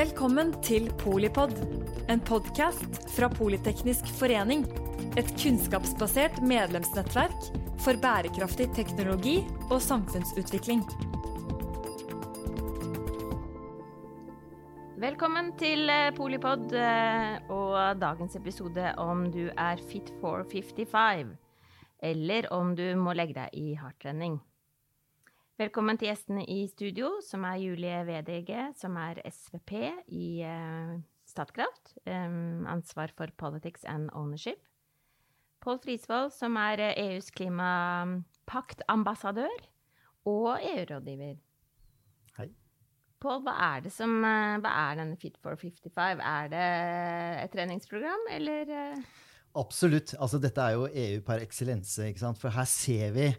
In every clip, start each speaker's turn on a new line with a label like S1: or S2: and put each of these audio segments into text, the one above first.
S1: Velkommen til Polipod, en podkast fra Politeknisk forening. Et kunnskapsbasert medlemsnettverk for bærekraftig teknologi og samfunnsutvikling.
S2: Velkommen til eh, Polipod eh, og dagens episode om du er fit for 55, eller om du må legge deg i hardtrening. Velkommen til gjestene i studio, som er Julie Vedege, som er SVP i uh, Statkraft. Um, ansvar for Politics and Ownership. Pål Frisvold, som er EUs klimapaktambassadør og EU-rådgiver.
S3: Hei.
S2: Pål, hva er det som Hva er denne Fit for 55? Er det et treningsprogram, eller?
S3: Absolutt. Altså, dette er jo EU per eksellense, ikke sant? For her ser vi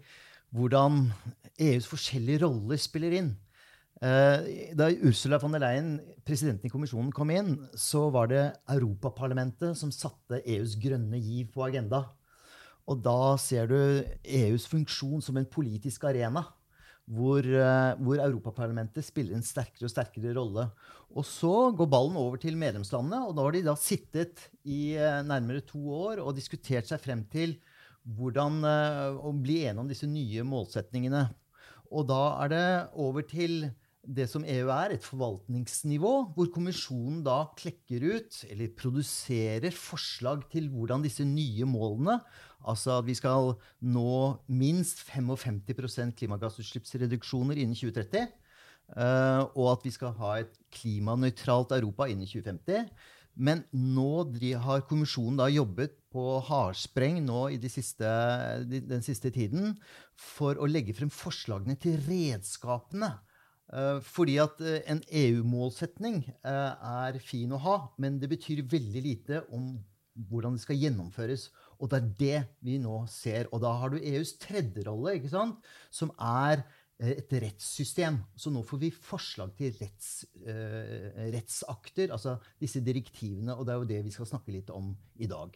S3: hvordan EUs forskjellige roller spiller inn. Da Ursula von der Leyen, presidenten i kommisjonen, kom inn, så var det Europaparlamentet som satte EUs grønne giv på agenda. Og da ser du EUs funksjon som en politisk arena. Hvor, hvor, Europaparlamentet spiller en sterkere og sterkere rolle. Og så går ballen over til medlemslandene, og da har de da sittet i nærmere to år og diskutert seg frem til hvordan å bli enige om disse nye målsetningene. Og da er det over til det som EU er, et forvaltningsnivå, hvor kommisjonen da klekker ut, eller produserer forslag til hvordan disse nye målene Altså at vi skal nå minst 55% klimagassutslippsreduksjoner innen 2030. Og at vi skal ha et klimanøytralt Europa innen 2050. Men nå har kommisjonen da jobbet på hardspreng nå i de siste, den siste tiden for å legge frem forslagene til redskapene. Fordi at en EU-målsetning er fin å ha, men det betyr veldig lite om hvordan det skal gjennomføres. Og det er det vi nå ser. Og da har du EUs tredje rolle, som er et rettssystem. Så nå får vi forslag til retts, uh, rettsakter, altså disse direktivene. Og det er jo det vi skal snakke litt om i dag.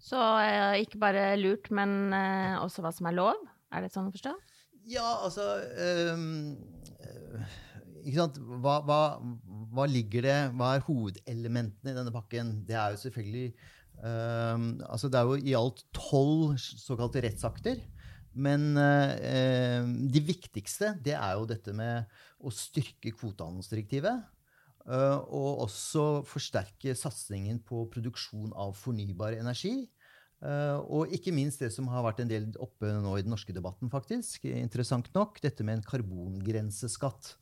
S2: Så uh, ikke bare lurt, men også hva som er lov? Er det sånn å forstå?
S3: Ja, altså ikke sant? Hva, hva, hva, ligger det Hva er hovedelementene i denne pakken? Det er jo selvfølgelig altså Det er jo i alt tolv såkalte rettsakter. Men eh, de viktigste det er jo dette med å styrke kvotehandelsdirektivet. Eh, og også forsterke satsingen på produksjon av fornybar energi. Eh, og ikke minst det som har vært en del oppe nå i den norske debatten, faktisk. Interessant nok, dette med en karbongrenseskatt.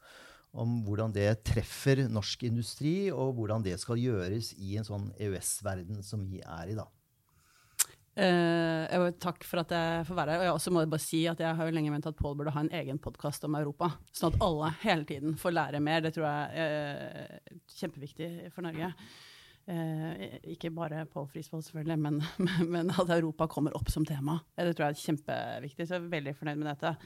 S3: Om hvordan det treffer norsk industri, og hvordan det skal gjøres i en sånn EØS-verden som vi er i, da.
S4: Uh, takk for at jeg får være her. Og jeg også må bare si at jeg har jo lenge ment at Pål burde ha en egen podkast om Europa. Sånn at alle hele tiden får lære mer. Det tror jeg er uh, kjempeviktig for Norge. Uh, ikke bare Pål Frisvold, selvfølgelig, men, men, at Europa kommer opp som tema. Det tror jeg er kjempeviktig. Så jeg er veldig fornøyd med dette.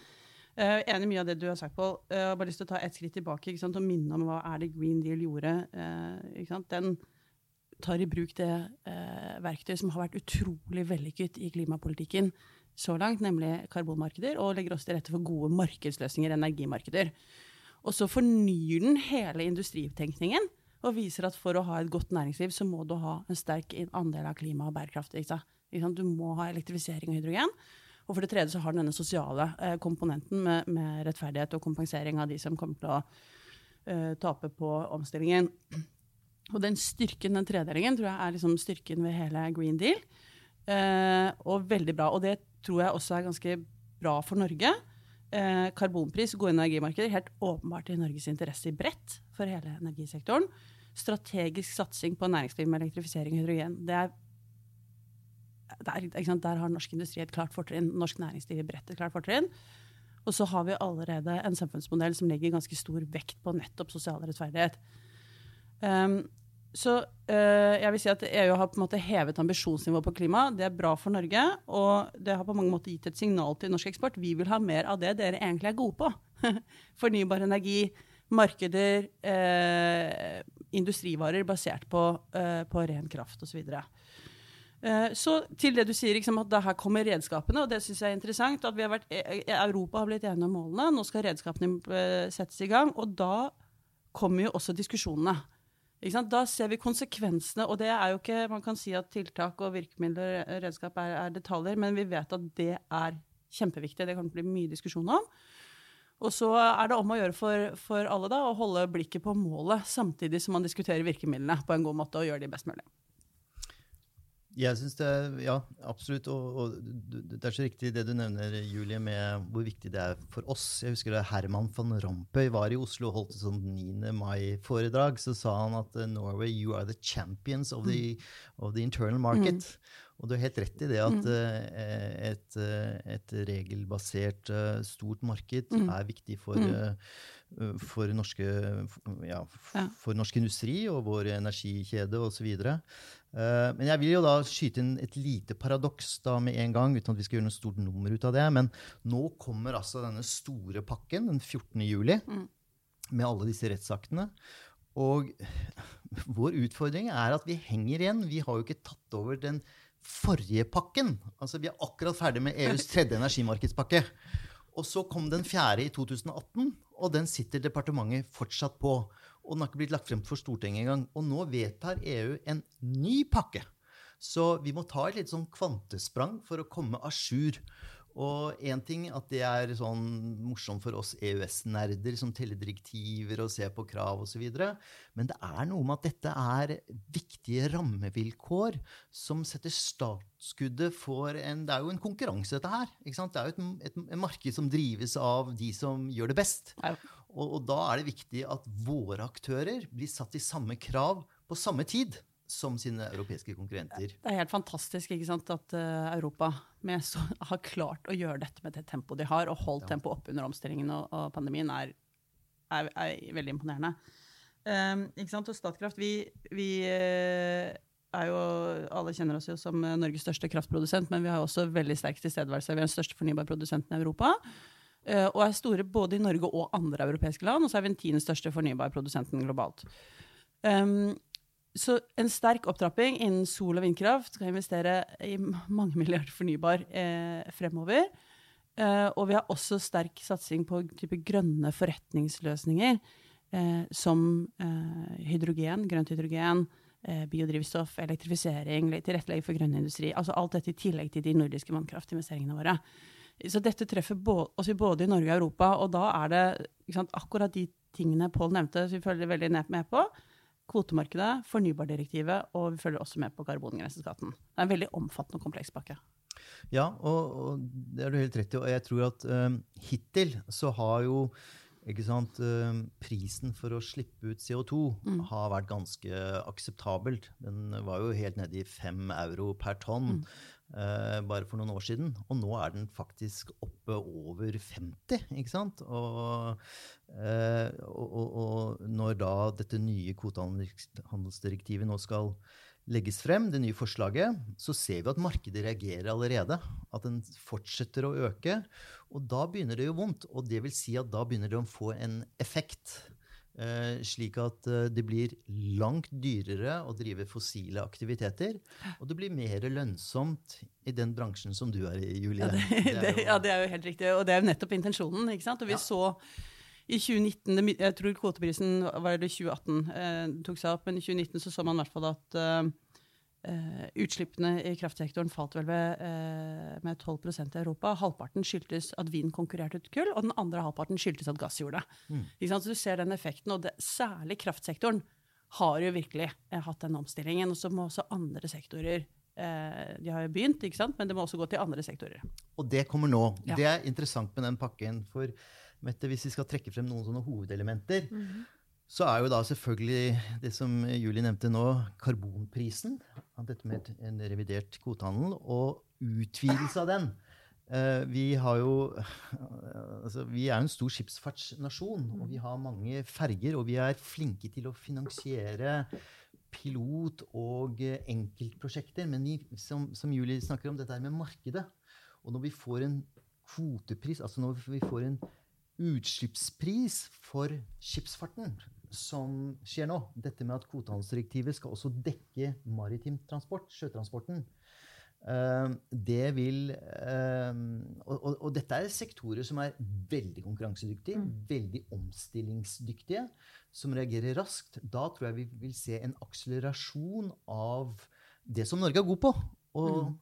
S4: Uh, enig i mye av det du har sagt, Pål. Jeg har bare lyst til å ta et skritt tilbake og minne om hva er det Green Deal gjorde. Den tar i bruk det eh, verktøyet som har vært utrolig vellykket i klimapolitikken så langt, nemlig karbonmarkeder, og legger også til rette for gode markedsløsninger, energimarkeder. Og så fornyer den hele industritenkningen og viser at for å ha et godt næringsliv, så må du ha en sterk andel av klima og bærekraft. Du må ha elektrifisering og hydrogen. Og for det tredje så har den denne sosiale eh, komponenten med, med, rettferdighet og kompensering av de som kommer til å uh, tape på omstillingen. Og den styrken, den tredelingen, tror jeg er liksom styrken ved hele Green Deal. Eh, og veldig bra. Og det tror jeg også er ganske bra for Norge. Eh, karbonpris, gode energimarkeder, helt åpenbart i Norges interesse i bredt for hele energisektoren. Strategisk satsing på næringsliv med elektrifisering og hydrogen. Det er, der, der, har norsk industri et klart fortrinn. Norsk næringsliv i bredt et klart fortrinn. Og så har vi allerede en samfunnsmodell som legger ganske stor vekt på nettopp sosial rettferdighet. Um, så uh, jeg vil si at EU har på en måte hevet ambisjonsnivået på klima. Det er bra for Norge, og det har på mange måter gitt et signal til norsk eksport. Vi vil ha mer av det dere egentlig er gode på. Fornybar energi, markeder, uh, industrivarer basert på, uh, på ren kraft osv. Så, så til det du sier, liksom, at her kommer redskapene, og det syns jeg er interessant. at vært, Europa har blitt enige om målene, nå skal redskapene settes i gang. og da kommer jo også diskusjonene. Da ser vi konsekvensene, og det er jo ikke Man kan si at tiltak og virkemidler og redskap er, er, detaljer, men vi vet at det er kjempeviktig. Det kan bli mye diskusjon om. Og så er det om å gjøre for, for alle da, å holde blikket på målet, samtidig som man diskuterer virkemidlene på en god måte og gjør de best mulig.
S3: Jeg syns det Ja, absolutt. Og, og, det er så riktig det du nevner, Julie, med hvor viktig det er for oss. Jeg husker da Herman van Rompuy var i Oslo og holdt et sånt 9. mai-foredrag. Så sa han at Norway, you are the champions of the, mm. of the internal market. Mm. Og du har helt rett i det at mm. et, et, regelbasert stort marked mm. er viktig for, for, norske, ja, for, norsk industri og vår energikjede osv. Men jeg vil jo da skyte inn et lite paradoks da med en gang, uten at vi skal gjøre noe stort nummer ut av det. Men nå kommer altså denne store pakken den 14. juli mm. med alle disse rettsaktene. Og vår utfordring er at vi henger igjen. Vi har jo ikke tatt over den forrige pakken. Altså, vi er akkurat ferdig med EUs tredje energimarkedspakke. Og så kom den fjerde i 2018, og den sitter departementet fortsatt på. Og den har ikke blitt lagt frem for Stortinget engang. Og nå vedtar EU en ny pakke. Så vi må ta et litt sånn kvantesprang for å komme à jour. Og én ting at det er sånn morsomt for oss EØS-nerder som teller direktiver og ser på krav osv. Men det er noe med at dette er viktige rammevilkår som setter startskuddet for en Det er jo en konkurranse, dette her. Det er jo et, et, et, marked som drives av de som gjør det best. Og, og da er det viktig at våre aktører blir satt i samme krav på samme tid som sine europeiske konkurrenter.
S4: Det er helt fantastisk ikke sant, at uh, Europa så, har klart å gjøre dette med det tempoet de har, og holdt ja. tempoet oppe under omstillingen og, og pandemien, er, er, er, veldig imponerende. Um, ikke sant, og Statkraft, vi, vi er jo Alle kjenner oss jo som Norges største kraftprodusent, men vi har også veldig sterk tilstedeværelse. Vi er den største fornybarprodusenten i Europa. Uh, og er store både i Norge og andre europeiske land. Og så er vi den tiende største fornybarprodusenten globalt. Um, så en sterk opptrapping innen sol- og vindkraft skal investere i mange milliarder fornybar eh, fremover. Eh, og vi har også sterk satsing på type grønne forretningsløsninger, eh, som eh, hydrogen, grønt hydrogen, eh, biodrivstoff, elektrifisering, tilrettelegging for grønn industri. Altså alt dette i tillegg til de nordiske vannkraftinvesteringene våre. Så dette treffer oss både i Norge og Europa, og da er det sant, akkurat de tingene Pål nevnte, som vi følger veldig med på kvotemarkedet, fornybardirektivet, og vi følger også med på karbongrenseskatten. Det er en veldig omfattende og kompleks pakke.
S3: Ja, og, og, det er du helt rett i. Og jeg tror at um, hittil så har jo sant, um, prisen for å slippe ut CO2 mm. har vært ganske akseptabelt. Den var jo helt nede i fem euro per tonn. Mm. Uh, bare for noen år siden. Og nå er den faktisk oppe over 50. ikke sant? Og, og, og, og når da dette nye kvotehandelsdirektivet nå skal legges frem, det nye forslaget, så ser vi at markedet reagerer allerede. At den fortsetter å øke. Og da begynner det jo vondt. Og det vil si at da begynner det å få en effekt. Eh, slik at eh, det blir langt dyrere å drive fossile aktiviteter. Og det blir mer lønnsomt i den bransjen som du er i, Julie.
S4: Ja, det, det, er, jo, ja, det er jo helt riktig. Og det er jo nettopp intensjonen. ikke sant? Og vi ja. så i 2019, Jeg tror kvoteprisen var det 2018 eh, tok seg opp, men i 2019 så, så man i hvert fall at eh, Uh, utslippene i kraftsektoren falt vel ved, uh, med 12% i Europa. Halvparten skyldtes at vind konkurrerte ut kull, og den andre halvparten skyldtes at gass gjorde det. Mm. Så du ser den effekten, og det, særlig kraftsektoren har jo virkelig uh, hatt den omstillingen. Og så må også andre sektorer De har jo begynt, ikke sant? men det må også gå til andre sektorer.
S3: Og det kommer nå. Ja. Det er interessant med den pakken. For Mette, hvis vi skal trekke frem noen sånne hovedelementer, mm -hmm så er jo da selvfølgelig det som Julie nevnte nå, karbonprisen. Dette med en revidert kvotehandel og utvidelse av den. Eh, vi, jo, altså, vi er en stor skipsfartsnasjon, og vi har mange ferger. Og vi er flinke til å finansiere pilot- og enkeltprosjekter. Men vi, som, som Julie snakker om, dette er med markedet. Og når vi får en kvotepris, altså når vi får en utslippspris for skipsfarten, som skjer nå, dette med at kvotehandelsdirektivet skal også dekke maritim transport, sjøtransporten, Eh, det vil eh, og, og, og, dette er sektorer som er veldig konkurransedyktige, mm. veldig omstillingsdyktige, som reagerer raskt. Da tror jeg vi vil se en akselerasjon av det som Norge er god på. Å mm.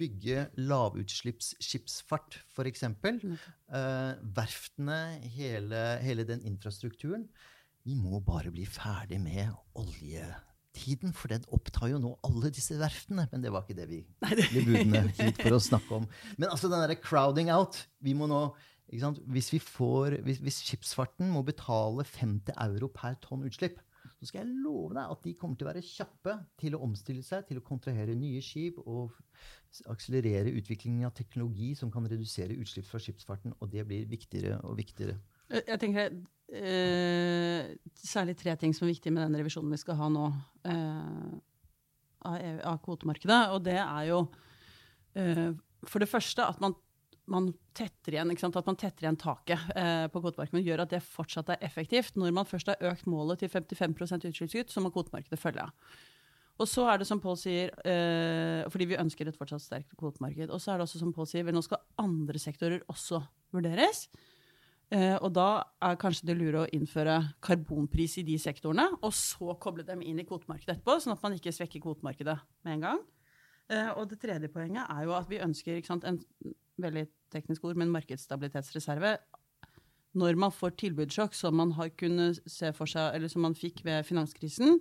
S3: bygge lavutslippsskipsfart, f.eks. Mm. Eh, verftene, hele, hele den infrastrukturen. Vi må bare bli ferdig med oljetiden, for den opptar jo nå alle disse verftene. Men det var ikke det vi ble budene hit for å snakke om. Men altså den derre crowding out vi må nå, hvis, vi får, hvis, hvis, skipsfarten må betale 50 euro per tonn utslipp, så skal jeg love deg at de kommer til å være kjappe til å omstille seg, til å kontrahere nye skip og akselerere utviklingen av teknologi som kan redusere utslipp fra skipsfarten. Og det blir viktigere og viktigere.
S4: Jeg tenker eh, særlig tre ting som er viktige med den revisjonen vi skal ha nå eh, av, e av, kvotemarkedet. Og det er jo eh, for det første at man, man tetter igjen, at man tetter igjen taket eh, på kvotemarkedet. Gjør at det fortsatt er effektivt. Når man først har økt målet til 55% utslippskutt, så må kvotemarkedet følge. Og så er det som Pål sier, eh, fordi vi ønsker et fortsatt sterkt kvotemarked. Og så er det også som Pål sier, nå skal andre sektorer også vurderes. Eh, og da er kanskje det lure å innføre karbonpris i de sektorene, og så koble dem inn i kvotemarkedet etterpå, sånn at man ikke svekker kvotemarkedet med en gang. Eh, og det tredje poenget er jo at vi ønsker sant, en veldig teknisk ord, men markedsstabilitetsreserve. Når man får tilbudssjokk, som man har kunnet se for seg, eller som man fikk ved finanskrisen,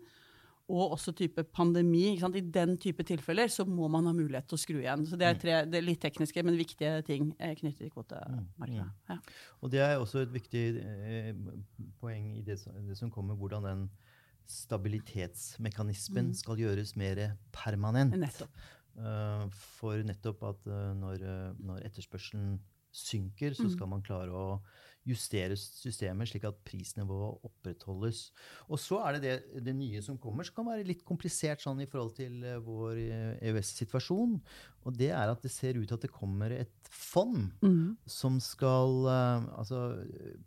S4: og også type pandemi. I den type tilfeller så må man ha mulighet til å skru igjen. Så Det er, mm. tre, det er litt tekniske, men viktige ting eh, knyttet til kvotemarkedet. Mm, mm. Ja.
S3: Og det er også et viktig eh, poeng i det som, det som, kommer, hvordan den stabilitetsmekanismen mm. skal gjøres mer permanent.
S4: Nettopp.
S3: Uh, for nettopp at uh, når, når etterspørselen synker, så skal man klare å justere systemet slik at prisnivået opprettholdes. Og så er det, det det, nye som kommer, som kan være litt komplisert sånn i forhold til eh, vår EØS-situasjon. Eh, og det er at det ser ut til at det kommer et fond mm. som skal uh, altså,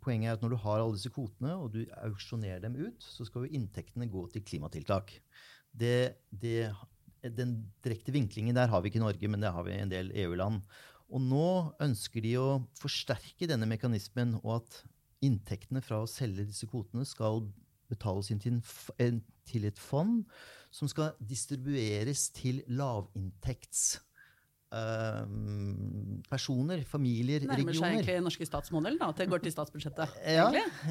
S3: Poenget er at når du har alle disse kvotene, og du auksjonerer dem ut, så skal jo inntektene gå til klimatiltak. Det, det, den direkte vinklingen der har vi ikke i Norge, men det har vi i en del EU-land. Og nå ønsker de å forsterke denne mekanismen, og at inntektene fra å selge disse kvotene skal betales inn til, et fond som skal distribueres til lavinntekts personer, familier,
S4: Nærmer
S3: regioner.
S4: Nærmer seg egentlig den norske statsmodellen, da, at det går til statsbudsjettet?
S3: Ja,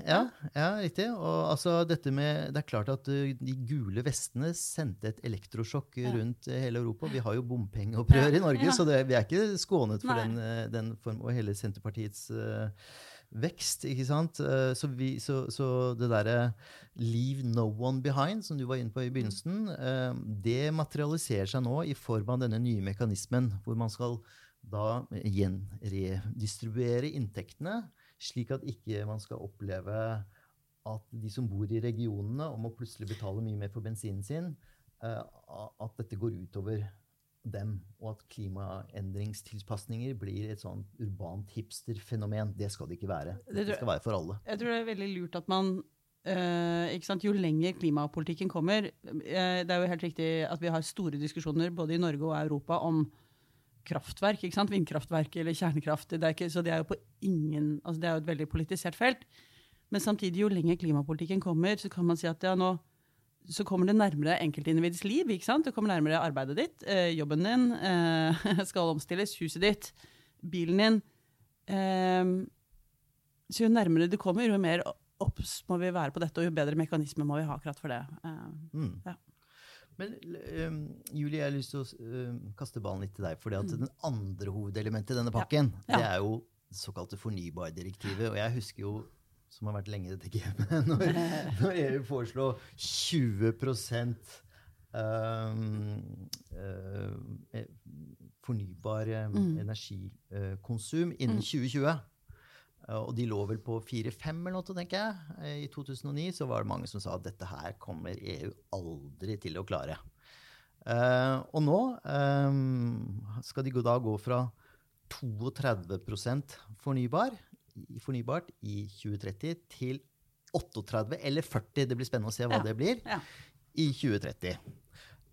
S3: ja, ja, riktig. Og altså, dette med, det er klart at uh, de gule vestene sendte et elektrosjokk ja. rundt uh, hele Europa. Vi har jo bompengeopprør i Norge, så det, vi er ikke skånet for den, uh, den, form. Og hele Senterpartiets vekst. ikke sant? Eh, så, vi, så, så det derre 'leave no one behind', som du var inne på i begynnelsen, eh, det materialiserer seg nå i form av denne nye mekanismen, hvor man skal da gjenredistribuere inntektene, slik at ikke man skal oppleve at de som bor i regionene og må plutselig betale mye mer for bensinen sin, eh, at dette går utover dem, og at klimaendringstilpasninger blir et sånn urbant hipsterfenomen. Det skal det ikke være. Det, skal være for alle.
S4: Jeg tror det er veldig lurt at man Uh, Jo lenger klimapolitikken kommer uh, Det er jo helt riktig at vi har store diskusjoner både i Norge og Europa om kraftverk. Vindkraftverk eller kjernekraft. Det ikke, så det er jo på ingen altså Det er jo et veldig politisert felt. Men samtidig, jo lenger klimapolitikken kommer, så kan man si at ja, nå så kommer det nærmere enkeltindividets liv. ikke sant? Du kommer nærmere arbeidet ditt, eh, jobben din eh, skal omstilles, huset ditt, bilen din. Eh, så jo nærmere du kommer, jo mer obs må vi være på dette, og jo bedre mekanismer må vi ha akkurat for det. Eh, mm. ja.
S3: Men um, Julie, jeg har lyst til å uh, kaste ballen litt til deg. For mm. den andre hovedelementet i denne pakken, ja. Ja. det er jo det såkalte fornybardirektivet. Og jeg husker jo som har vært lenge i dette gamet, når, når EU foreslo 20 um, uh, fornybar mm. energikonsum innen 2020. Uh, og de lå vel på 4-5 eller noe, tenker jeg. I 2009 så var det mange som sa at dette her kommer EU aldri til å klare. Uh, og nå um, skal de da gå fra 32% fornybar fornybart i 2030 til 38 eller 40, det blir spennende å se hva ja. det blir, ja. i 2030.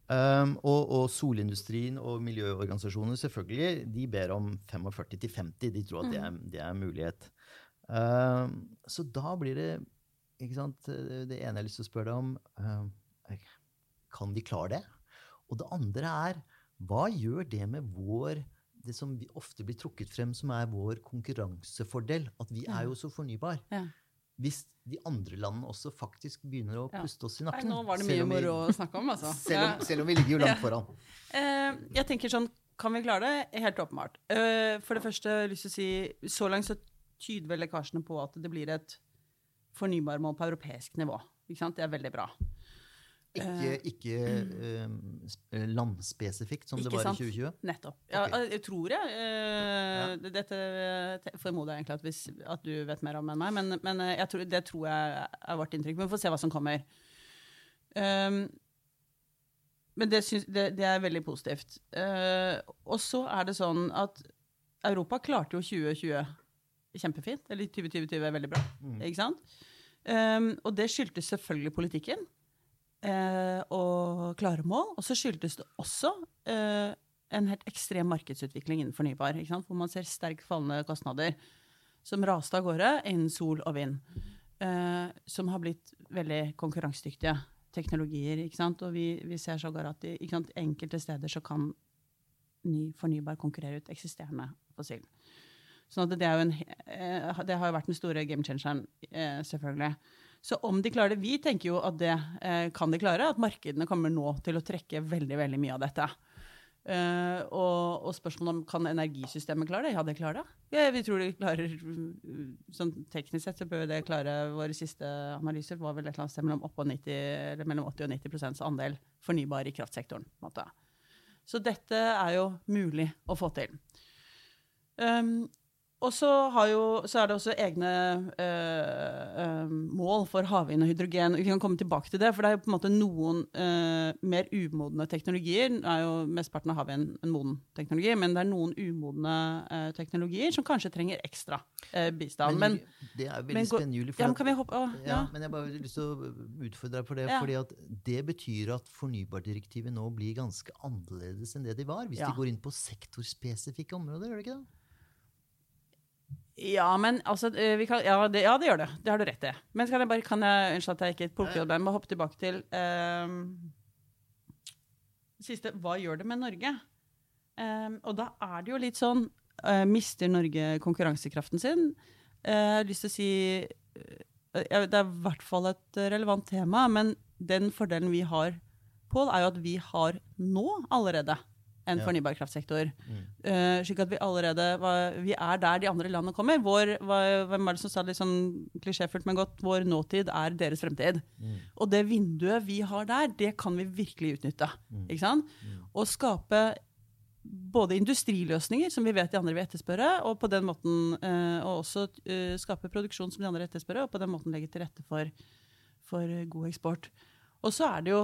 S3: Um, og, og, solindustrien og miljøorganisasjoner selvfølgelig, de ber om 45 til 50. De tror at det er, mm. det er mulighet. Um, så da blir det ikke sant, Det ene jeg har lyst til å spørre deg om um, Kan de klare det? Og det andre er hva gjør det med vår det som ofte blir trukket frem som er vår konkurransefordel? At vi er jo så fornybar. Ja hvis de andre landene også faktisk begynner å puste oss i nakken.
S4: Nei, nå var det mye moro å snakke om, altså.
S3: selv, om, selv, om, vi ligger jo langt foran.
S4: Uh, jeg tenker sånn, Kan vi klare det? Helt åpenbart. Uh, for det første, jeg har lyst til å si, så langt så tyder vel lekkasjene på at det blir et fornybarmål på europeisk nivå. Ikke sant? Det er veldig bra.
S3: Ikke, eh, ikke uh, landspesifikt, som ikke det var sant? i 2020?
S4: Nettopp. Ja, okay. Jeg tror jeg. Uh, ja. Dette formoder jeg egentlig at, hvis, at, du vet mer om enn meg, men, men tror, det tror jeg er vårt inntrykk. Men vi får se hva som kommer. Um, men det, syns, det, det, er veldig positivt. Uh, og så er det sånn at Europa klarte jo 2020 kjempefint. Eller 2020 er veldig bra. Mm. Ikke sant? Um, og det skyldtes selvfølgelig politikken eh, og klare mål. Og så skyldtes det også eh, en helt ekstrem markedsutvikling innen fornybar, hvor man ser sterkt fallende kostnader som raste av gårde innen sol og vind. Eh, som har blitt veldig konkurransedyktige teknologier. Og vi, vi ser sågar at i enkelte steder så kan ny fornybar konkurrere ut eksisterende fossil. Sånn det, en, eh, det, har jo vært den store game changeren, eh, selvfølgelig. Så om de klarer det Vi tenker jo at det eh, kan de klare, at markedene kommer nå til å trekke veldig veldig mye av dette. Uh, og, og, spørsmålet om kan energisystemet klare det? Ja, det klarer det. Ja, vi tror de klarer sånn Teknisk sett så bør det klare Våre siste analyser var vel et eller annet sted mellom, 90, mellom 80 og 90 andel fornybar i kraftsektoren. Så dette er jo mulig å få til. Um, og så, jo, så, er det også egne øh, øh, mål for havvind og hydrogen. Vi kan komme tilbake til det, for det er jo på en måte noen øh, mer umodne teknologier. Det er jo Mesteparten av havvind en moden teknologi, men det er noen umodne teknologier som kanskje trenger ekstra bistand.
S3: Men, men, det er veldig spennende, Julie.
S4: Ja, men, hoppe, å,
S3: ja. ja, men jeg bare har lyst til å utfordre deg på det. Ja. fordi at det betyr at fornybardirektivet nå blir ganske annerledes enn det de var. Hvis de går inn på sektorspesifikke områder, gjør det ikke det?
S4: Ja, men altså eh, kan, ja, det, ja, det, gjør det. Det har du rett i. Men kan jeg bare kan jeg, Unnskyld at jeg ikke plukker det, men hoppe tilbake til um, siste Hva gjør det med Norge? Um, og da er det jo litt sånn uh, Mister Norge konkurransekraften sin? Uh, jeg har lyst til å si uh, Det er i hvert fall et relevant tema, men den fordelen vi har, Pål, er jo at vi har nå allerede en ja. fornybar kraftsektor. Mm. Uh, slik at vi allerede var, vi er der de andre landene kommer. Vår, hvem er det som sa det litt sånn klisjéfullt, men godt? Vår nåtid er deres fremtid. Mm. Og det vinduet vi har der, det kan vi virkelig utnytte. Mm. Ikke sant? Mm. Og skape både industriløsninger, som vi vet de andre vil etterspørre, og på den måten uh, og også uh, skape produksjon som de andre etterspørre, og på den måten legge til rette for, for god eksport. Og så er det jo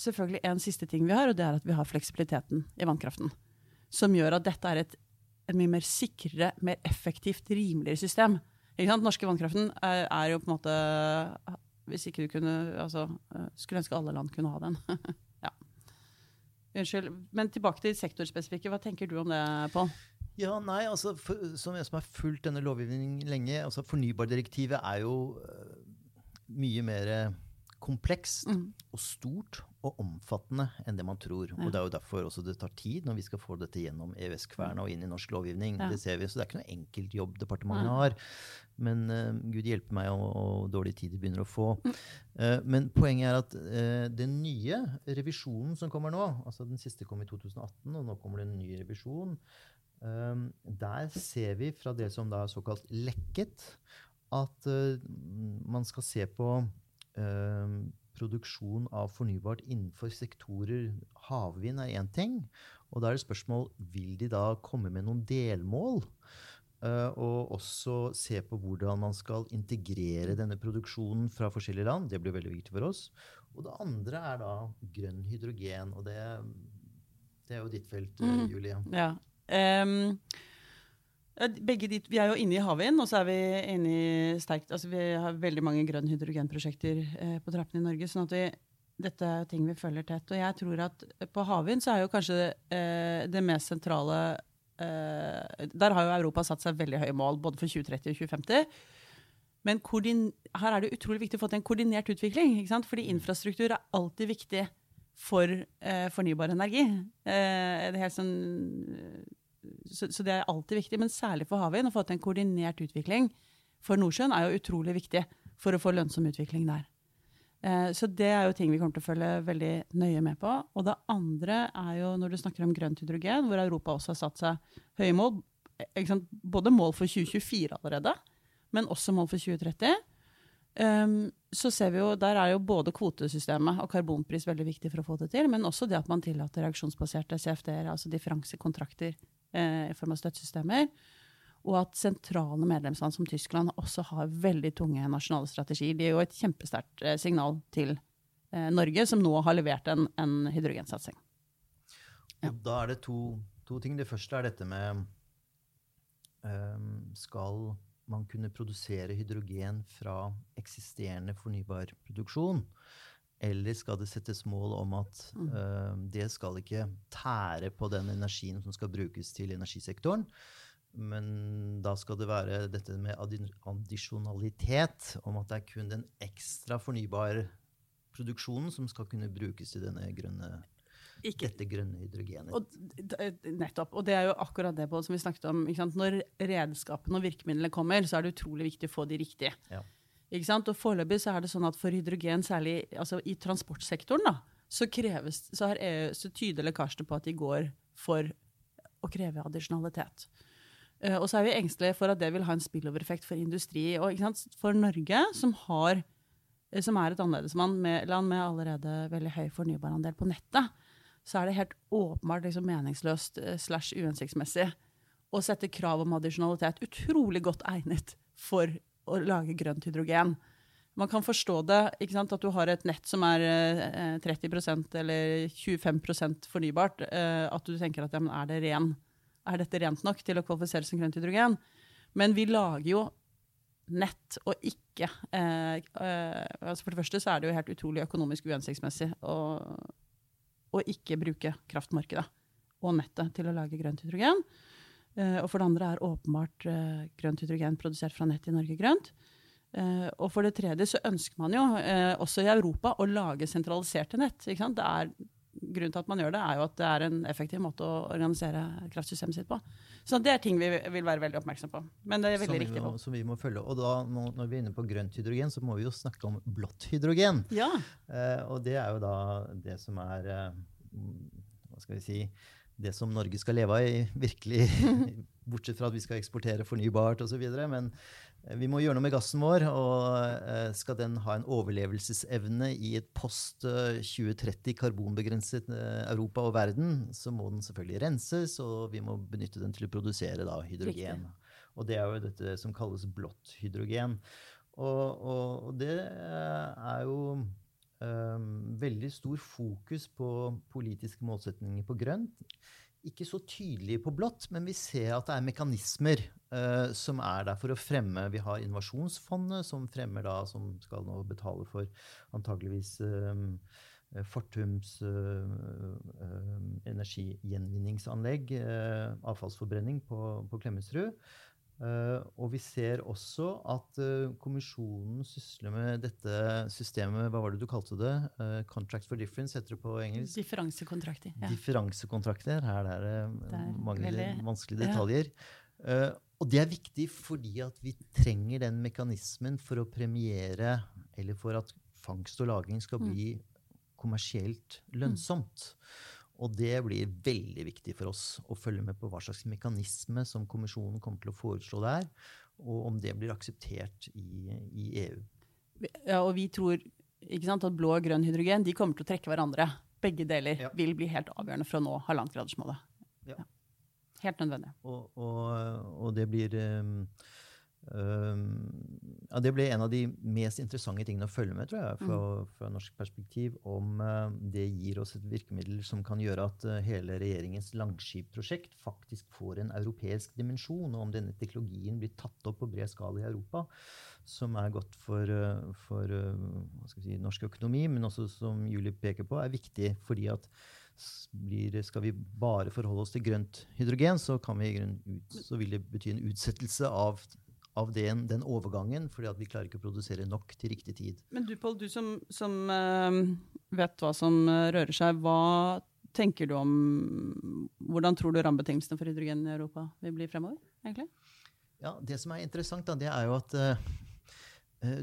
S4: selvfølgelig en siste ting vi har, og det er at vi har fleksibiliteten i vannkraften. Som gjør at dette er et, et mye mer sikrere, mer effektivt, rimeligere system. Sant? norske vannkraften er, er, jo på en måte Hvis ikke du kunne altså, Skulle ønske alle land kunne ha den. ja. Unnskyld. Men tilbake til sektorspesifikke. Hva tenker du om det, Pål?
S3: Ja, nei, altså, for, Som jeg som har fulgt denne lovgivningen lenge altså Fornybardirektivet er jo uh, mye mer komplekst mm. og stort og omfattende enn det man tror. Ja. Og Det er jo derfor også det tar tid når vi skal få dette gjennom EØS-kverna og inn i norsk lovgivning. Ja. Det ser vi, Så det er ikke noe enkelt jobb departementet har. Men uh, gud hjelpe meg og, og dårlig tid de begynner å få. Uh, men poenget er at uh, den nye revisjonen som kommer nå, altså den siste kom i 2018, og nå kommer det en ny revisjon, der ser vi fra det som da er såkalt lekket, at man skal se på produksjon av fornybart innenfor sektorer Havvind er én ting. Og da er det spørsmål vil de da komme med noen delmål. Uh, og også se på hvordan man skal integrere denne produksjonen fra forskjellige land. Det blir veldig viktig for oss. Og det andre er da grønn hydrogen. Og det, det er jo ditt felt, mm. Julie.
S4: Ja. Um, begge dit, vi er jo inne i havvind, og så er vi inne i sterkt altså Vi har veldig mange grønn hydrogenprosjekter eh, på trappene i Norge. sånn at vi, dette er ting vi følger tett. Og jeg tror at på havvind så er jo kanskje eh, det mest sentrale eh, Der har jo Europa satt seg veldig høye mål, både for 2030 og 2050. Men her er det utrolig viktig å få til en koordinert utvikling. ikke sant? Fordi infrastruktur er alltid viktig for eh, fornybar energi. Eh, det sånn, så, så, det er alltid viktig, men særlig for havvind. Å få til en koordinert utvikling for Nordsjøen er jo utrolig viktig for å få lønnsom utvikling der. Eh, så det er jo ting vi kommer til å følge veldig nøye med på. Og det andre er jo når du snakker om grønt hydrogen, hvor Europa også har satt seg høye mål. Både mål for 2024 allerede, men også mål for 2030. Um, ehm, så ser vi jo, Der er jo både kvotesystemet og karbonpris veldig viktig for å få det til, men også det at man tillater reaksjonsbaserte CFD-er, altså differansekontrakter eh, i form av støttesystemer og at sentrale medlemsland som Tyskland også har veldig tunge nasjonale strategier. Det er jo et kjempesterkt eh, signal til eh, Norge, som nå har levert en, en hydrogensatsing.
S3: Ja. Da er det to, to, ting. Det første er dette med um, Skal man kunne produsere hydrogen fra eksisterende fornybar produksjon? Eller skal det settes mål om at uh, det skal ikke tære på den energien som skal brukes til energisektoren? Men da skal det være dette med addisjonalitet, om at det er kun den ekstra fornybare produksjonen som skal kunne brukes til denne grønne, dette grønne hydrogenet.
S4: Og, nettopp. Og det er jo akkurat det på, som vi snakket om. Når redskapene og virkemidlene kommer, så er det utrolig viktig å få de riktige. Ja. Og Foreløpig så er det sånn at for hydrogen, særlig altså i transportsektoren, da, så, kreves, så, EU, så tyder lekkasjene på at de går for å kreve addisjonalitet. Uh, og så er vi engstelige for at det vil ha en spillover-effekt for industri. Og for Norge, som, har, eh, som er et annerledesland med, land med allerede veldig høy fornybarandel på nettet, så er det helt åpenbart liksom, meningsløst uh, slash uhensiktsmessig å sette krav om addisjonalitet. Utrolig godt egnet for å lage grønt hydrogen. Man kan forstå det, at du har et nett som er uh, 30% eller 25% fornybart. at du tenker at ja, er det ren er dette rent nok til å kvalifisere som grønt hydrogen. Men vi lager jo nett og ikke eh, eh, altså For det første så er det jo helt utrolig økonomisk uhensiktsmessig å, å, ikke bruke kraftmarkedet og nettet til å lage grønt hydrogen. Eh, og for det andre er åpenbart eh, grønt hydrogen produsert fra nett i Norge grønt. Eh, og for det tredje så ønsker man jo også i Europa å lage sentraliserte nett. Det er grunnen til at man gjør det, er jo at det er en effektiv måte å organisere kraftsystemet sitt på. Så det er ting vi vil være veldig oppmerksom på. Men det er veldig riktig.
S3: Må, som vi må følge. Og da, når vi er inne på grønt hydrogen, så må vi jo snakke om blått hydrogen.
S4: Ja.
S3: Og det er jo da det som er Hva skal vi si Det som Norge skal leve av, i, virkelig. Bortsett fra at vi skal eksportere fornybart osv. Men Eh, vi må gjøre noe med gassen vår, og eh, skal den ha en overlevelsesevne i et post 2030 karbonbegrenset eh, Europa og verden, så må den selvfølgelig renses, og vi må benytte den til å produsere da, hydrogen. Riktig. Og det er jo dette som kalles blått hydrogen. Og, og, og det er jo veldig stor fokus på politiske målsetninger på grønt ikke så tydelige på blått, men vi ser at det er mekanismer uh, som er der for å fremme Vi har Innovasjonsfondet, som fremmer da, som skal nå betale for antageligvis um, Fortums uh, uh, energigjenvinningsanlegg, avfallsforbrenning på, på Klemetsrud. Uh, og vi ser også at uh, kommisjonen sysler med dette systemet Hva var det du kalte det? Uh, contract for difference heter det på engelsk?
S4: Differansekontrakter.
S3: Ja. Differansekontrakter. Her er det, det er mange veldig, vanskelige detaljer. Ja. og det er viktig fordi at vi trenger den mekanismen for å premiere Eller for at fangst og lagring skal mm. bli kommersielt lønnsomt. Mm. Og det blir veldig viktig for oss å følge med på hva slags mekanisme som kommisjonen kommer til å foreslå der, og om det blir akseptert i, i EU.
S4: Ja, og vi tror sant, at blå og grønn hydrogen de kommer til å trekke hverandre. Begge deler ja. vil bli helt avgjørende for å nå halvannengradersmålet. Ja. ja. Helt nødvendig.
S3: Og, og, og det blir um, um, ja, det ble en av de mest interessante tingene å følge med tror jeg, fra, fra norsk perspektiv. Om uh, det gir oss et virkemiddel som kan gjøre at uh, hele regjeringens Langskip-prosjekt faktisk får en europeisk dimensjon, og om denne teknologien blir tatt opp på bred skala i Europa. Som er godt for, uh, for si, norsk økonomi, men også, som Julie peker på, er viktig fordi at blir, skal vi bare forholde oss til grønt hydrogen, så, vi, så vil det bety en utsettelse av av den, den, overgangen, fordi vi klarer ikke å produsere nok til riktig tid.
S4: Men du Paul, du som, som uh, vet hva som uh, rører seg, hva tenker du om Hvordan tror du rammebetingelsene for hydrogen i Europa vil bli fremover? egentlig?
S3: Ja, Det som er interessant, da, det er jo at uh,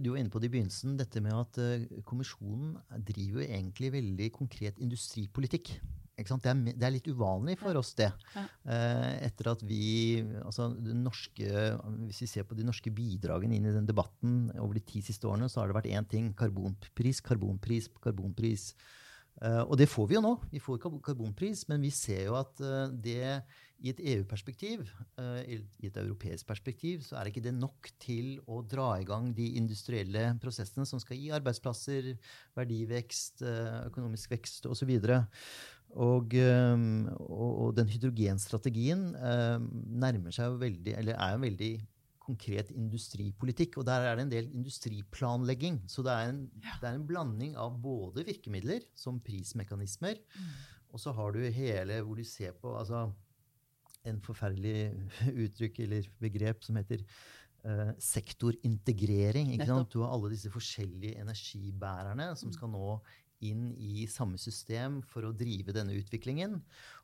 S3: du var inne på det i begynnelsen, dette med at Kommisjonen driver egentlig veldig konkret industripolitikk. Det er, det, er, litt uvanlig for oss, det. Eh, etter at vi altså norske, Hvis vi ser på de norske bidragene inn i den debatten over de ti siste årene, så har det vært én ting. Karbonpris, karbonpris, karbonpris. Uh, og det får vi jo nå. Vi får karbonpris, men vi ser jo at uh, det i et EU-perspektiv, i et europeisk perspektiv, så er ikke det nok til å dra i gang de industrielle prosessene som skal gi arbeidsplasser, verdivekst, økonomisk vekst osv. Og, og, og den hydrogenstrategien nærmer seg veldig, eller er en veldig konkret industripolitikk. Og der er det en del industriplanlegging. Så det er en, ja. det er en blanding av både virkemidler, som prismekanismer, mm. og så har du hele hvor du ser på altså, en forferdelig uttrykk eller begrep som heter uh, sektorintegrering. Du har alle disse forskjellige energibærerne som mm. skal nå inn i samme system for å drive denne utviklingen.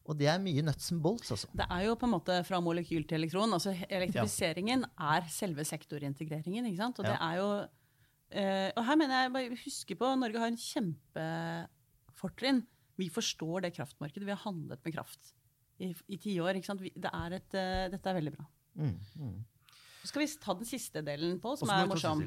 S3: Og det er mye nuts and bolts. Altså.
S4: Det er jo på en måte fra molekyl til elektron. altså Elektrifiseringen ja. er selve sektorintegreringen. ikke sant? Og ja. det er jo eh, Og her mener jeg bare huske på Norge har en kjempefortrinn. Vi forstår det kraftmarkedet. Vi har handlet med kraft i, i tiår. Det er et, uh, dette er veldig bra. Mm, mm. Så skal vi ta den siste delen på, som er morsom.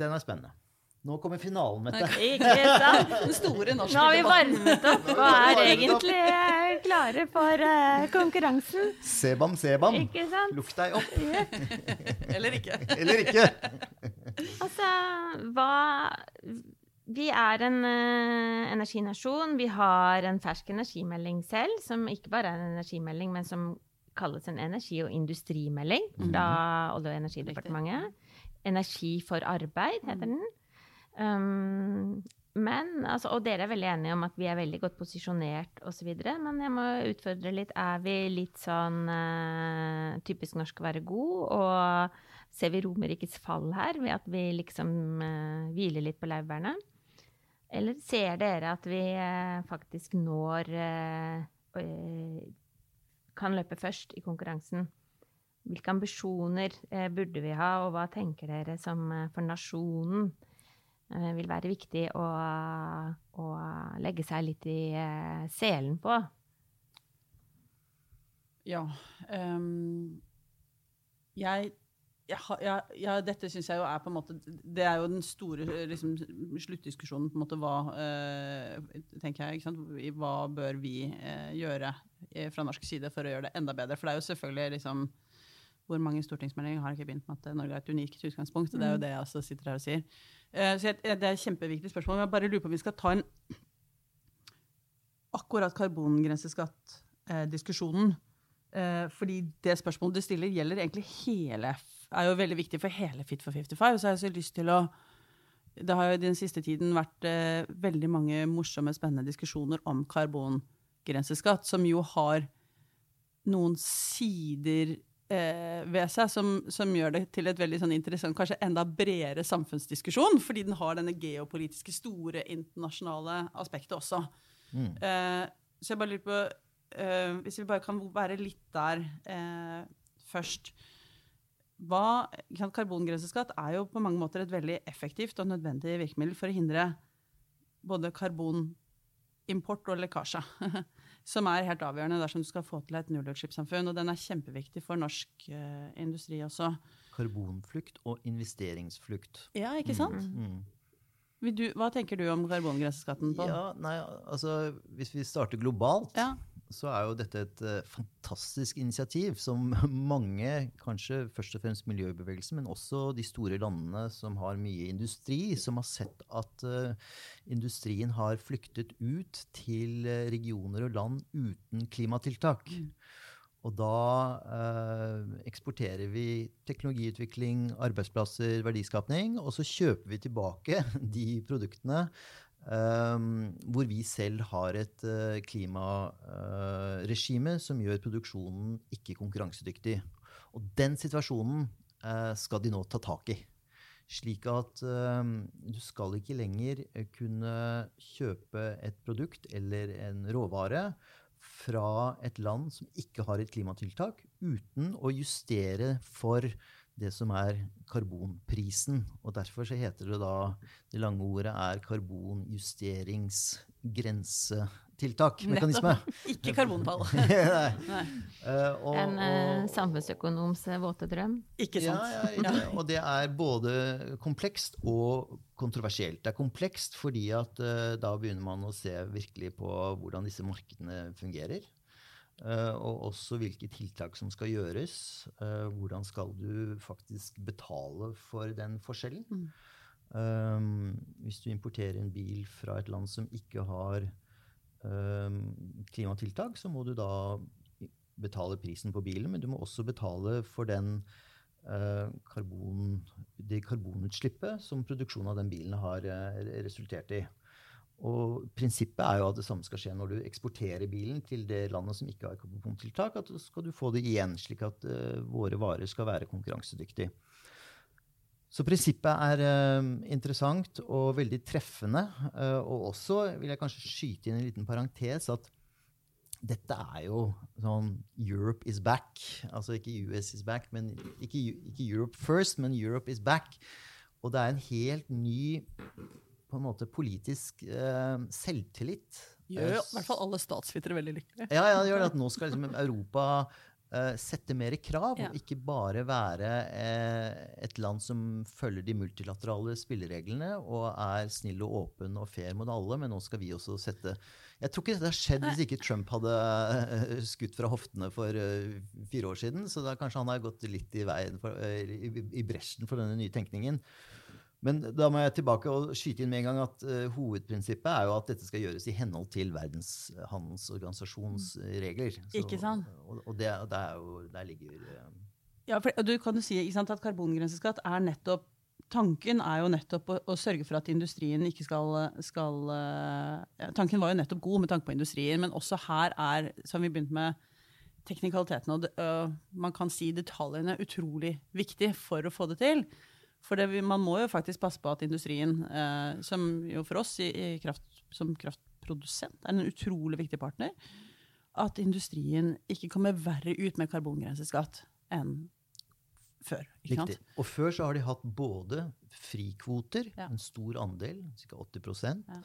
S3: Den er spennende. Nå kommer finalen, Mette.
S2: Ikke sant?
S4: Den store norske
S2: Nå har vi varmet opp og er egentlig eh, klare for uh, konkurransen.
S3: Sebam, sebam.
S2: Ikke sant?
S3: Lukt deg opp.
S4: Eller ikke.
S3: Eller ikke.
S2: altså, hva Vi er en uh, energinasjon. Vi har en fersk energimelding selv, som ikke bare er en energimelding, men som kalles en energi- og industrimelding fra mhm. Olje- og energidepartementet. Energi for arbeid, heter den. Um, men, altså, og dere er veldig enige om at vi er veldig godt posisjonert osv. Men jeg må utfordre litt. Er vi litt sånn uh, typisk norsk å være god? Og ser vi Romerrikets fall her ved at vi liksom uh, hviler litt på laurbærene? Eller ser dere at vi uh, faktisk når Kan løpe først i konkurransen? Hvilke ambisjoner burde vi ha, og hva tenker dere som for nasjonen? Eh, vil være viktig å, å legge seg litt i uh, selen på.
S4: Ja. Um, jeg, jeg, jeg, dette syns jeg jo er på en måte Det er jo den store liksom, sluttdiskusjonen, på en måte, hva uh, tenker jeg, ikke sant? Hva bør vi uh, gjøre fra norsk side for å gjøre det enda bedre? For det er jo selvfølgelig liksom hvor mange stortingsmeldinger har ikke begynt med at Norge er et unikt utgangspunkt? Det er jo mm. det jeg også sitter her og sier. Uh, så jeg, det er et kjempeviktig spørsmål. Men jeg bare lurer på om vi skal ta en akkurat karbongrenseskatt-diskusjonen. Uh, fordi det spørsmålet du stiller, gjelder egentlig hele er jo veldig viktig for hele Fit for 55. Så har jeg så lyst til å Det har jo den siste tiden vært veldig mange morsomme, spennende diskusjoner om karbongrenseskatt, som jo har noen sider eh, ved seg som, som, gjør det til et veldig sånn interessant, kanskje enda bredere samfunnsdiskusjon, fordi den har denne geopolitiske, store, internasjonale aspektet også. Mm. Eh, så jeg bare lurer på eh, Hvis vi bare kan være litt der eh, først hva, Karbongrenseskatt er jo på mange måter et veldig effektivt og nødvendig virkemiddel for å hindre både karbonimport og lekkasje. som er helt avgjørende dersom du skal få til et nullutslippssamfunn. Og den er kjempeviktig for norsk uh, industri også.
S3: Karbonflukt og investeringsflukt.
S4: Ja, ikke sant? Mm. Mm. Du, hva tenker du om karbongrenseskatten? på?
S3: Ja, nei, altså, Hvis vi starter globalt, ja. Så er jo dette et uh, fantastisk initiativ som mange, kanskje først og fremst miljøbevegelsen, men også de store landene som har mye industri, som har sett at uh, industrien har flyktet ut til uh, regioner og land uten klimatiltak. Mm. Og da eksporterer vi teknologiutvikling, arbeidsplasser, verdiskapning, og så kjøper vi tilbake de produktene hvor vi selv har et uh, klimaregime uh, som gjør produksjonen ikke konkurransedyktig. Og den situasjonen uh, skal de nå ta tak i. Slik at du skal ikke lenger kunne kjøpe et produkt eller en råvare fra et land som ikke har et klimatiltak, uten å justere for det som er karbonprisen. Og derfor så heter det da Det lange ordet er karbonjusteringsgrensetiltak-mekanisme.
S4: Ikke karbonpall.
S2: Uh, og, en uh, samfunnsøkonoms våte drøm.
S4: Ikke sant.
S3: Ja, ja, ja, og det er både komplekst og kontroversielt. Det er komplekst fordi at uh, da begynner man å se virkelig på hvordan disse markedene fungerer. Uh, og også hvilke tiltak som skal gjøres. Uh, hvordan skal du faktisk betale for den forskjellen? Mm. Um, hvis du importerer en bil fra et land som ikke har um, klimatiltak, så må du da betale prisen på bilen, men du må også betale for den uh, karbon, det karbonutslippet som produksjonen av den bilen har resultert i. Og prinsippet er jo at det samme skal skje når du eksporterer bilen til det landet som ikke har karbontiltak, at så skal du få det igjen, slik at uh, våre varer skal være konkurransedyktige. Så prinsippet er uh, interessant og veldig treffende. Uh, og også vil jeg kanskje skyte inn en liten parentes at dette er jo sånn Europe is back. Altså ikke US is back, men ikke, ikke Europe first, men Europe is back. Og det er en helt ny på en måte politisk eh, selvtillit.
S4: Gjør i hvert fall alle statsvitere veldig lykkelige.
S3: Ja, ja, det gjør det at nå skal liksom Europa eh, sette mer krav, ja. og ikke bare være eh, et land som følger de multilaterale spillereglene og er snill og åpen og fair mot alle, men nå skal vi også sette Jeg tror ikke dette har skjedd hvis ikke Trump hadde eh, skutt fra hoftene for uh, fire år siden, så da kanskje han har gått litt i, veien for, i, i bresjen for denne nye tenkningen. Men da må jeg tilbake og skyte inn med en gang at uh, hovedprinsippet er jo at dette skal gjøres i henhold til Verdens handelsorganisasjons regler. Så,
S4: ikke sant?
S3: Og, og det, det jo, der ligger uh,
S4: Ja, for du kan jo si sant, at karbongrenseskatt er nettopp Tanken er jo nettopp å, å sørge for at industrien ikke skal, skal uh, Tanken var jo nettopp god med tanke på industrien, men også her er, som vi begynte med, teknikalitetene og man kan si detaljene utrolig viktig for å få det til. For det, man må jo faktisk passe på at industrien, eh, som jo for oss i, i kraft, som kraftprodusent er en utrolig viktig partner, at industrien ikke kommer verre ut med karbongrenseskatt enn før.
S3: Og før så har de hatt både frikvoter, ja. en stor andel, ca. 80 ja.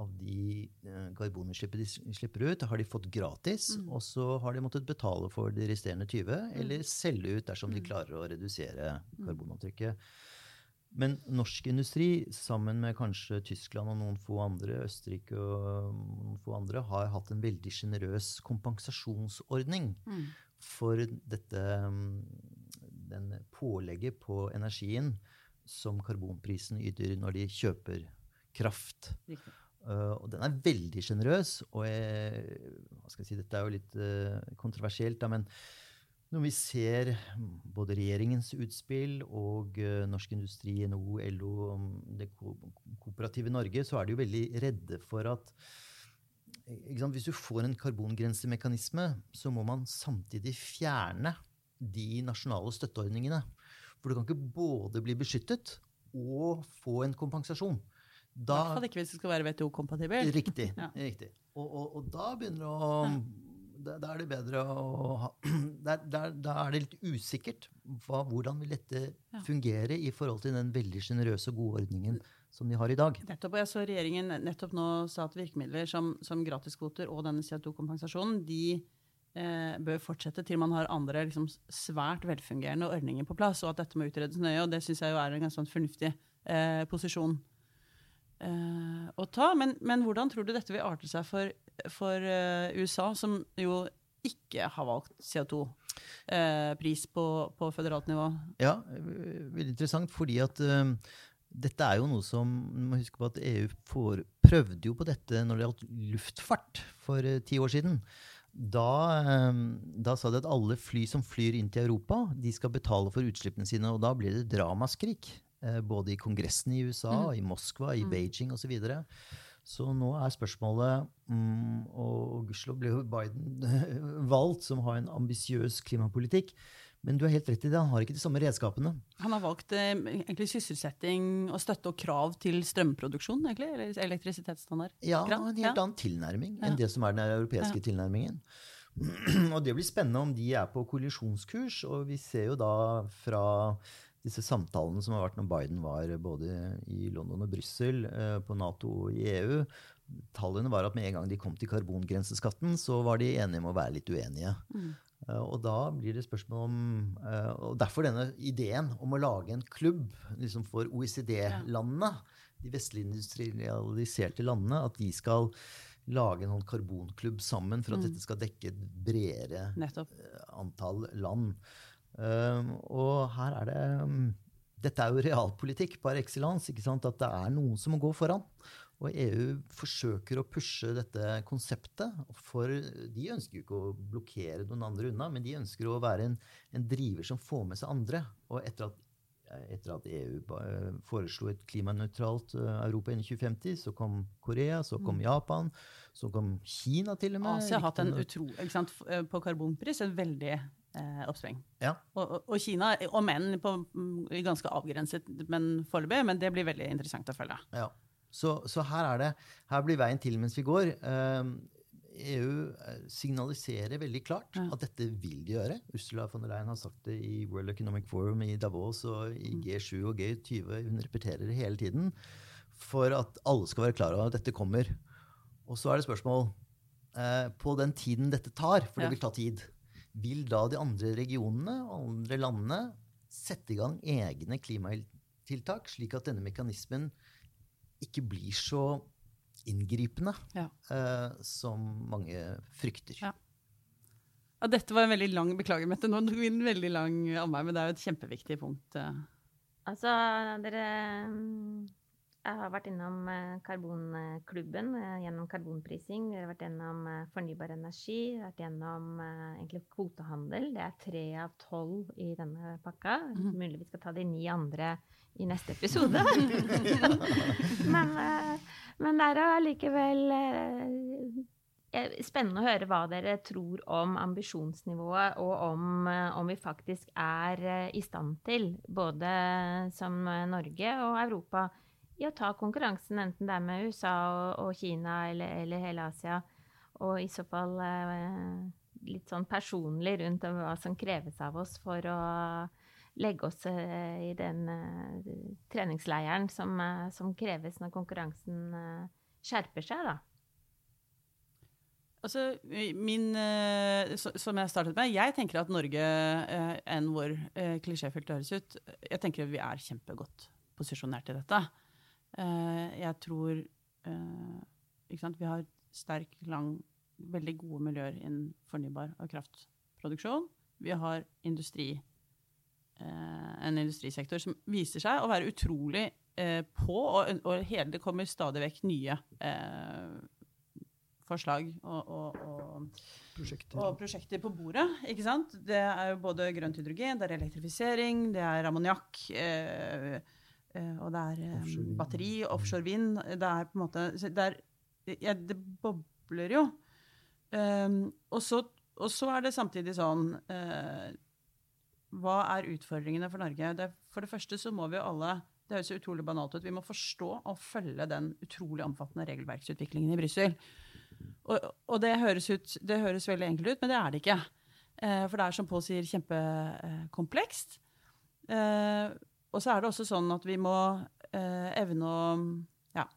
S3: Av de eh, karbonutslippene de slipper ut, har de fått gratis. Mm. Og så har de måttet betale for de resterende 20, mm. eller selge ut dersom mm. de klarer å redusere mm. karbonavtrykket. Men norsk industri, sammen med kanskje Tyskland og noen få andre, Østerrike og noen få andre, har hatt en veldig sjenerøs kompensasjonsordning mm. for dette den pålegget på energien som karbonprisen yter når de kjøper kraft. Uh, og den er veldig sjenerøs. Og jeg, hva skal jeg si, dette er jo litt uh, kontroversielt, da, men når vi ser både regjeringens utspill og uh, Norsk Industri, NHO, LO, det ko kooperative Norge, så er de jo veldig redde for at sant, Hvis du får en karbongrensemekanisme, så må man samtidig fjerne de nasjonale støtteordningene. For du kan ikke både bli beskyttet og få en kompensasjon.
S4: Da, I hvert fall ikke hvis det skal være WTO-kompatibel.
S3: Riktig. ja. riktig. Og, og, og, da begynner det å da, da, er det bedre å ha Da, er det litt usikkert hva, hvordan vil dette ja. fungere i forhold til den veldig sjenerøse og gode ordningen som de har i dag.
S4: Nettopp, og jeg så Regjeringen nettopp nå sa at virkemidler som, som gratiskvoter og denne CO2-kompensasjonen de eh, bør fortsette til man har andre liksom, svært velfungerende ordninger på plass, og at dette må utredes nøye. og Det syns jeg jo er en ganske sånn fornuftig eh, posisjon eh, å ta. Men, men, hvordan tror du dette vil arte seg for, for uh, USA, som jo ikke har valgt CO2-pris på, på, føderalt nivå?
S3: Ja, veldig interessant, fordi at uh, dette er jo noe som må huske på at EU får, prøvde jo på dette når det gjaldt luftfart for uh, ti år siden. Da, um, da, sa de at alle fly som flyr inn til Europa, de skal betale for utslippene sine. Og da blir det dramaskrik. Uh, både i Kongressen i USA, mm. i Moskva, i mm. Beijing osv. Så, videre. så nå er spørsmålet mm, Og gudskjelov ble jo Biden valgt, som har en ambisiøs klimapolitikk. Men du har helt rett i det, han har ikke de samme redskapene.
S4: Han har valgt eh, egentlig sysselsetting og støtte og krav til strømproduksjon, egentlig? Eller elektrisitetsstandard?
S3: Ja, en helt ja. annen tilnærming enn ja. det som er den europeiske ja. tilnærmingen. og det blir spennende om de er på kollisjonskurs. Og vi ser jo da fra disse samtalene som har vært når Biden var både i London og Brussel, eh, på Nato og i EU, tallene var at med en gang de kom til karbongrenseskatten, så var de enige om å være litt uenige. Mm. Eh, og da blir det spørsmål om eh, Og derfor denne ideen om å lage en klubb liksom for OECD-landene, de vestlig industrialiserte landene, at de skal lage en sånn karbonklubb sammen for at mm. dette skal dekke et bredere Nettopp. Antall land. Og her er det mm, Dette er jo realpolitikk par excellence. At det er noen som må gå foran. Og EU forsøker å pushe dette konseptet. For de ønsker jo ikke å blokkere noen andre unna, men de ønsker å være en, en driver som får med seg andre. Og etter at, etter at EU foreslo et klimanøytralt eh, Europa innen 2050, så kom Korea, så kom mm. Japan, så kom Kina til og med.
S4: Asia har hatt en utro, eh, på karbonpris en veldig eh, oppsving.
S3: Ja.
S4: Og, og, og, Kina, om enn ganske avgrenset men foreløpig, men det blir veldig interessant å følge.
S3: Ja. Så, så, her er det, her blir veien til mens vi går. EU eh, signaliserer veldig klart ja. at dette vil de gjøre. Ursula von der Leyen har sagt det i World Economic Forum i Davos og i mm. G7 og G20. Hun repeterer det hele tiden for at alle skal være klar over at dette kommer. Og så er det spørsmål eh, På den tiden dette tar, for det vil ta tid, vil da de andre regionene og andre landene sette i gang egne klimatiltak, slik at denne mekanismen ikke blir så inngripende ja. uh, som mange frykter.
S4: Ja. ja. dette var en veldig lang Beklager, Mette, nå tok vi en veldig lang anvei, men det er jo et kjempeviktig punkt. Uh.
S2: Altså, dere jeg har vært innom eh, karbonklubben gjennom karbonprising. Jeg har vært gjennom fornybar energi. Jeg har vært gjennom egentlig kvotehandel. Det er tre av tolv i denne pakka. Mm. Mulig vi skal ta de ni andre i neste episode. men, eh, men, det er allikevel eh, spennende å høre hva dere tror om ambisjonsnivået, og om, eh, om, vi faktisk er i stand til, både som Norge og Europa, i å ta konkurransen, enten det er med USA og, og Kina eller, eller, hele Asia. Og i så fall litt sånn personlig rundt hva som kreves av oss for å legge oss eh, i den eh, treningsleiren som, uh, som, kreves når konkurransen uh, skjerper seg, da?
S4: Altså, min, Som jeg startet med, jeg tenker at Norge, enn hvor klisjéfylt det høres ut, jeg tenker at vi er kjempegodt posisjonert i dette. Jeg tror Vi har sterk, lang, veldig gode miljøer innen fornybar og kraftproduksjon. Vi har industri Eh, en industrisektor som viser seg å være utrolig eh, på, og, og hele, det kommer stadig vekk nye eh, forslag og, og, og, prosjekter. og, prosjekter. på bordet. ikke sant? Det er jo både grønt hydrogen, det er elektrifisering, det er ammoniakk. Eh, eh, og det er eh, offshore batteri, offshore vind. Det er på en måte Det, er, ja, det bobler jo. Um, og, så, og, så, er det samtidig sånn uh, hva er utfordringene for Norge? Det, for det første så må vi jo alle det høres utrolig banalt ut. Vi må forstå og følge den utrolig omfattende regelverksutviklingen i Brussel. Og, og det, høres ut, det, høres veldig enkelt ut, men det er det ikke. Uh, for det er som Pål sier, kjempekomplekst. Eh, og så er det også sånn at vi må eh, evne å Ja.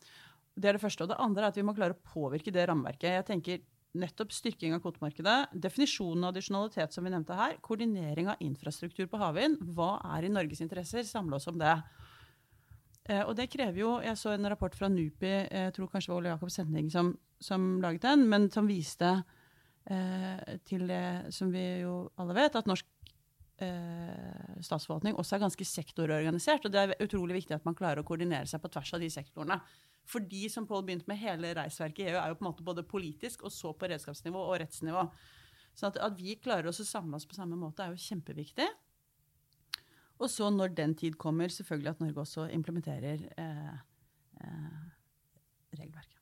S4: Det er det første. Og det andre er at vi må klare å påvirke det rammeverket. Jeg tenker nettopp styrking av kvotemarkedet, definisjonen av addisjonalitet som vi nevnte her, koordinering av infrastruktur på havvind. Hva er i Norges interesser? Samle oss om det. Eh, og det krever jo Jeg så en rapport fra NUPI, jeg tror kanskje det var Ole Jakob Sending som, som laget den, men som viste eh, til det som vi jo alle vet, at norsk eh, statsforvaltning også er ganske sektororganisert. Og det er utrolig viktig at man klarer å koordinere seg på tvers av de sektorene. Fordi, som Pål begynte med, hele reisverket i EU er jo på en måte både politisk og så på redskapsnivå og rettsnivå. Så at, at vi klarer oss å samle oss på samme måte, er jo kjempeviktig. Og så, når den tid kommer, selvfølgelig at Norge også implementerer eh, eh, regelverket.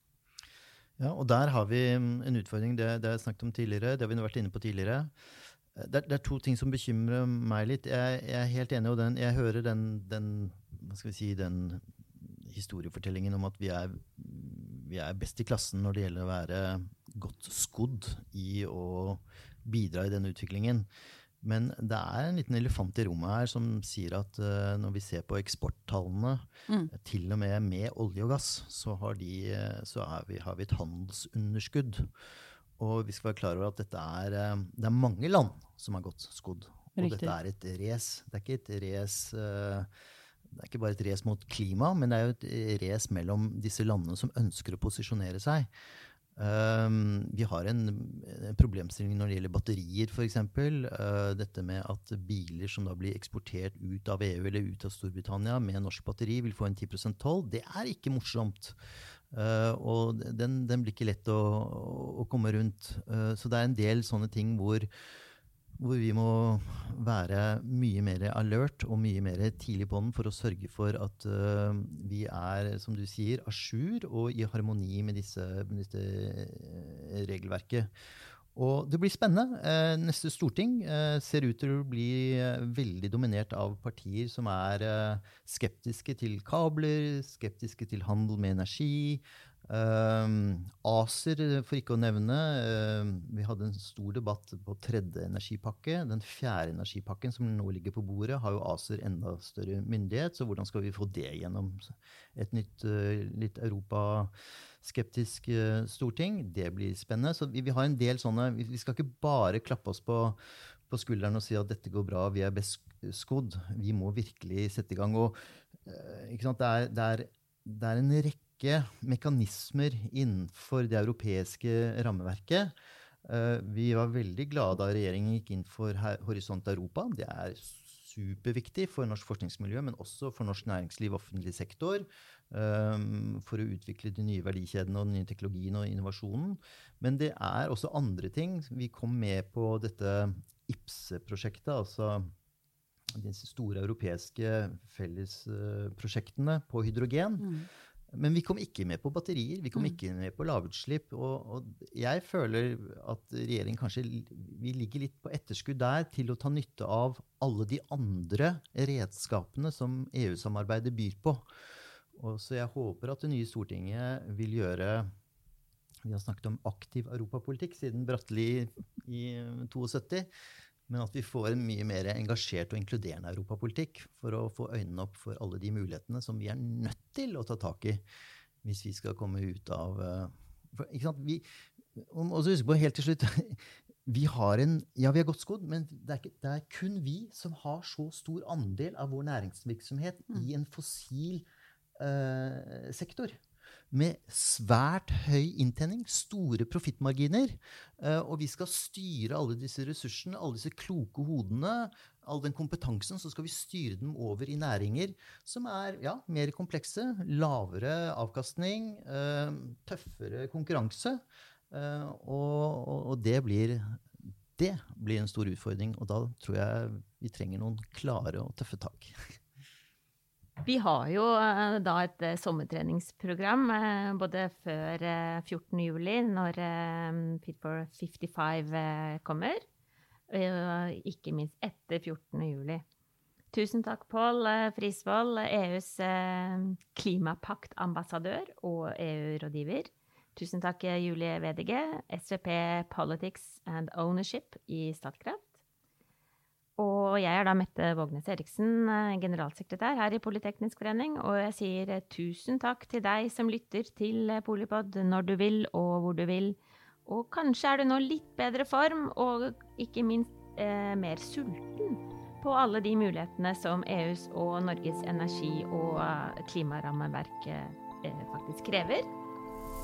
S3: Ja, og der har vi mm, en utfordring. Det, det har jeg snakket om tidligere. Det har vi vært inne på tidligere. Eh, det, det, er to ting som bekymrer meg litt. Jeg, jeg er helt enig, og den, jeg hører den, den, si, den historiefortellingen om at vi er, vi er best i klassen når det gjelder å være godt skodd i å bidra i denne utviklingen. Men det er en liten elefant i rommet her som sier at uh, når vi ser på eksporttallene, mm. til og med med olje og gass, så, har, de, så vi, har vi et handelsunderskudd. Og vi skal være klar over at dette er, uh, det er mange land som har gått skodd. Og Riktig. dette er et race. Det er ikke et race uh, det er ikke bare et race mot klima, men det er jo et race mellom disse landene som ønsker å posisjonere seg. Um, vi har en, en, problemstilling når det gjelder batterier, f.eks. Uh, dette med at biler som da blir eksportert ut av EU eller ut av Storbritannia med norsk batteri, vil få en 10 toll. Det er ikke morsomt. Uh, og den, den, blir ikke lett å, å komme rundt. Uh, så det er en del sånne ting hvor hvor vi må være mye mer alert og mye mer tidlig på den for å sørge for at uh, vi er, som du sier, a jour og i harmoni med disse, med uh, regelverket. Og det blir spennende. Uh, neste storting ser ut til å bli veldig dominert av partier som er skeptiske til kabler, skeptiske til handel med energi, ACER, for ikke å nevne. Vi hadde en stor debatt på tredje energipakke. Den fjerde energipakken som nå ligger på bordet, har jo ACER enda større myndighet. Så hvordan skal vi få det gjennom et nytt, litt europaskeptisk uh, storting? Det blir spennende. Så vi, vi, har en del sånne Vi, skal ikke bare klappe oss på, på skulderen og si at dette går bra, vi er best skodd. Vi må virkelig sette i gang. Og, det er, det, er, det er en rekke rekke mekanismer innenfor det europeiske rammeverket. Eh, vi var veldig glade da regjeringen gikk inn for Horisont Europa. Det er superviktig for norsk forskningsmiljø, men også for norsk næringsliv og offentlig sektor. Eh, for å utvikle de nye verdikjedene og den nye teknologien og innovasjonen. Men det er også andre ting. Vi kom med på dette IPSE-prosjektet, altså disse store europeiske fellesprosjektene på hydrogen. Mm. Men vi kom ikke med på batterier, vi kom mm. ikke med på lavutslipp. Og, og, jeg føler at regjeringen kanskje vi ligger litt på etterskudd der til å ta nytte av alle de andre redskapene som EU-samarbeidet byr på. Og så jeg håper at det nye Stortinget vil gjøre Vi har snakket om aktiv europapolitikk siden Bratteli i 72 men at vi får en mye mer engasjert og inkluderende europapolitikk for å få øynene opp for alle de mulighetene som vi er nødt til å ta tak i hvis vi skal komme ut av eh, for, ikke sant? Vi, og så husk på helt til slutt vi har en, Ja, vi har godt skodd, men det er, ikke, det er, kun vi som har så stor andel av vår næringsvirksomhet mm. i en fossil uh, sektor med svært høy inntjening, store profittmarginer. Eh, og vi skal styre alle disse ressursene, alle disse kloke hodene, all den kompetansen, så skal vi styre dem over i næringer som er ja, mer komplekse, lavere avkastning, eh, tøffere konkurranse. Eh, og, og det, blir, det blir en stor utfordring, og da tror jeg vi trenger noen klare og tøffe tak.
S2: Vi har jo eh, da et eh, sommertreningsprogram eh, både før 14. juli, når Fit for 55 kommer, og ikke minst etter 14. juli. Tusen takk, Pål Frisvold, EUs klimapakt-ambassadør og EU-rådgiver. Tusen takk, Julie Wedige, SVP Politics and Ownership i Statkraft. Og jeg er da Mette Vågnes Eriksen, eh, generalsekretær her i Politeknisk forening. Og jeg sier eh, tusen takk til deg som lytter til eh, Polipod når du vil og hvor du vil. Og kanskje er du nå litt bedre form, og ikke minst eh, mer sulten på alle de mulighetene som EUs og Norges energi- og klimarammeverk eh, faktisk krever.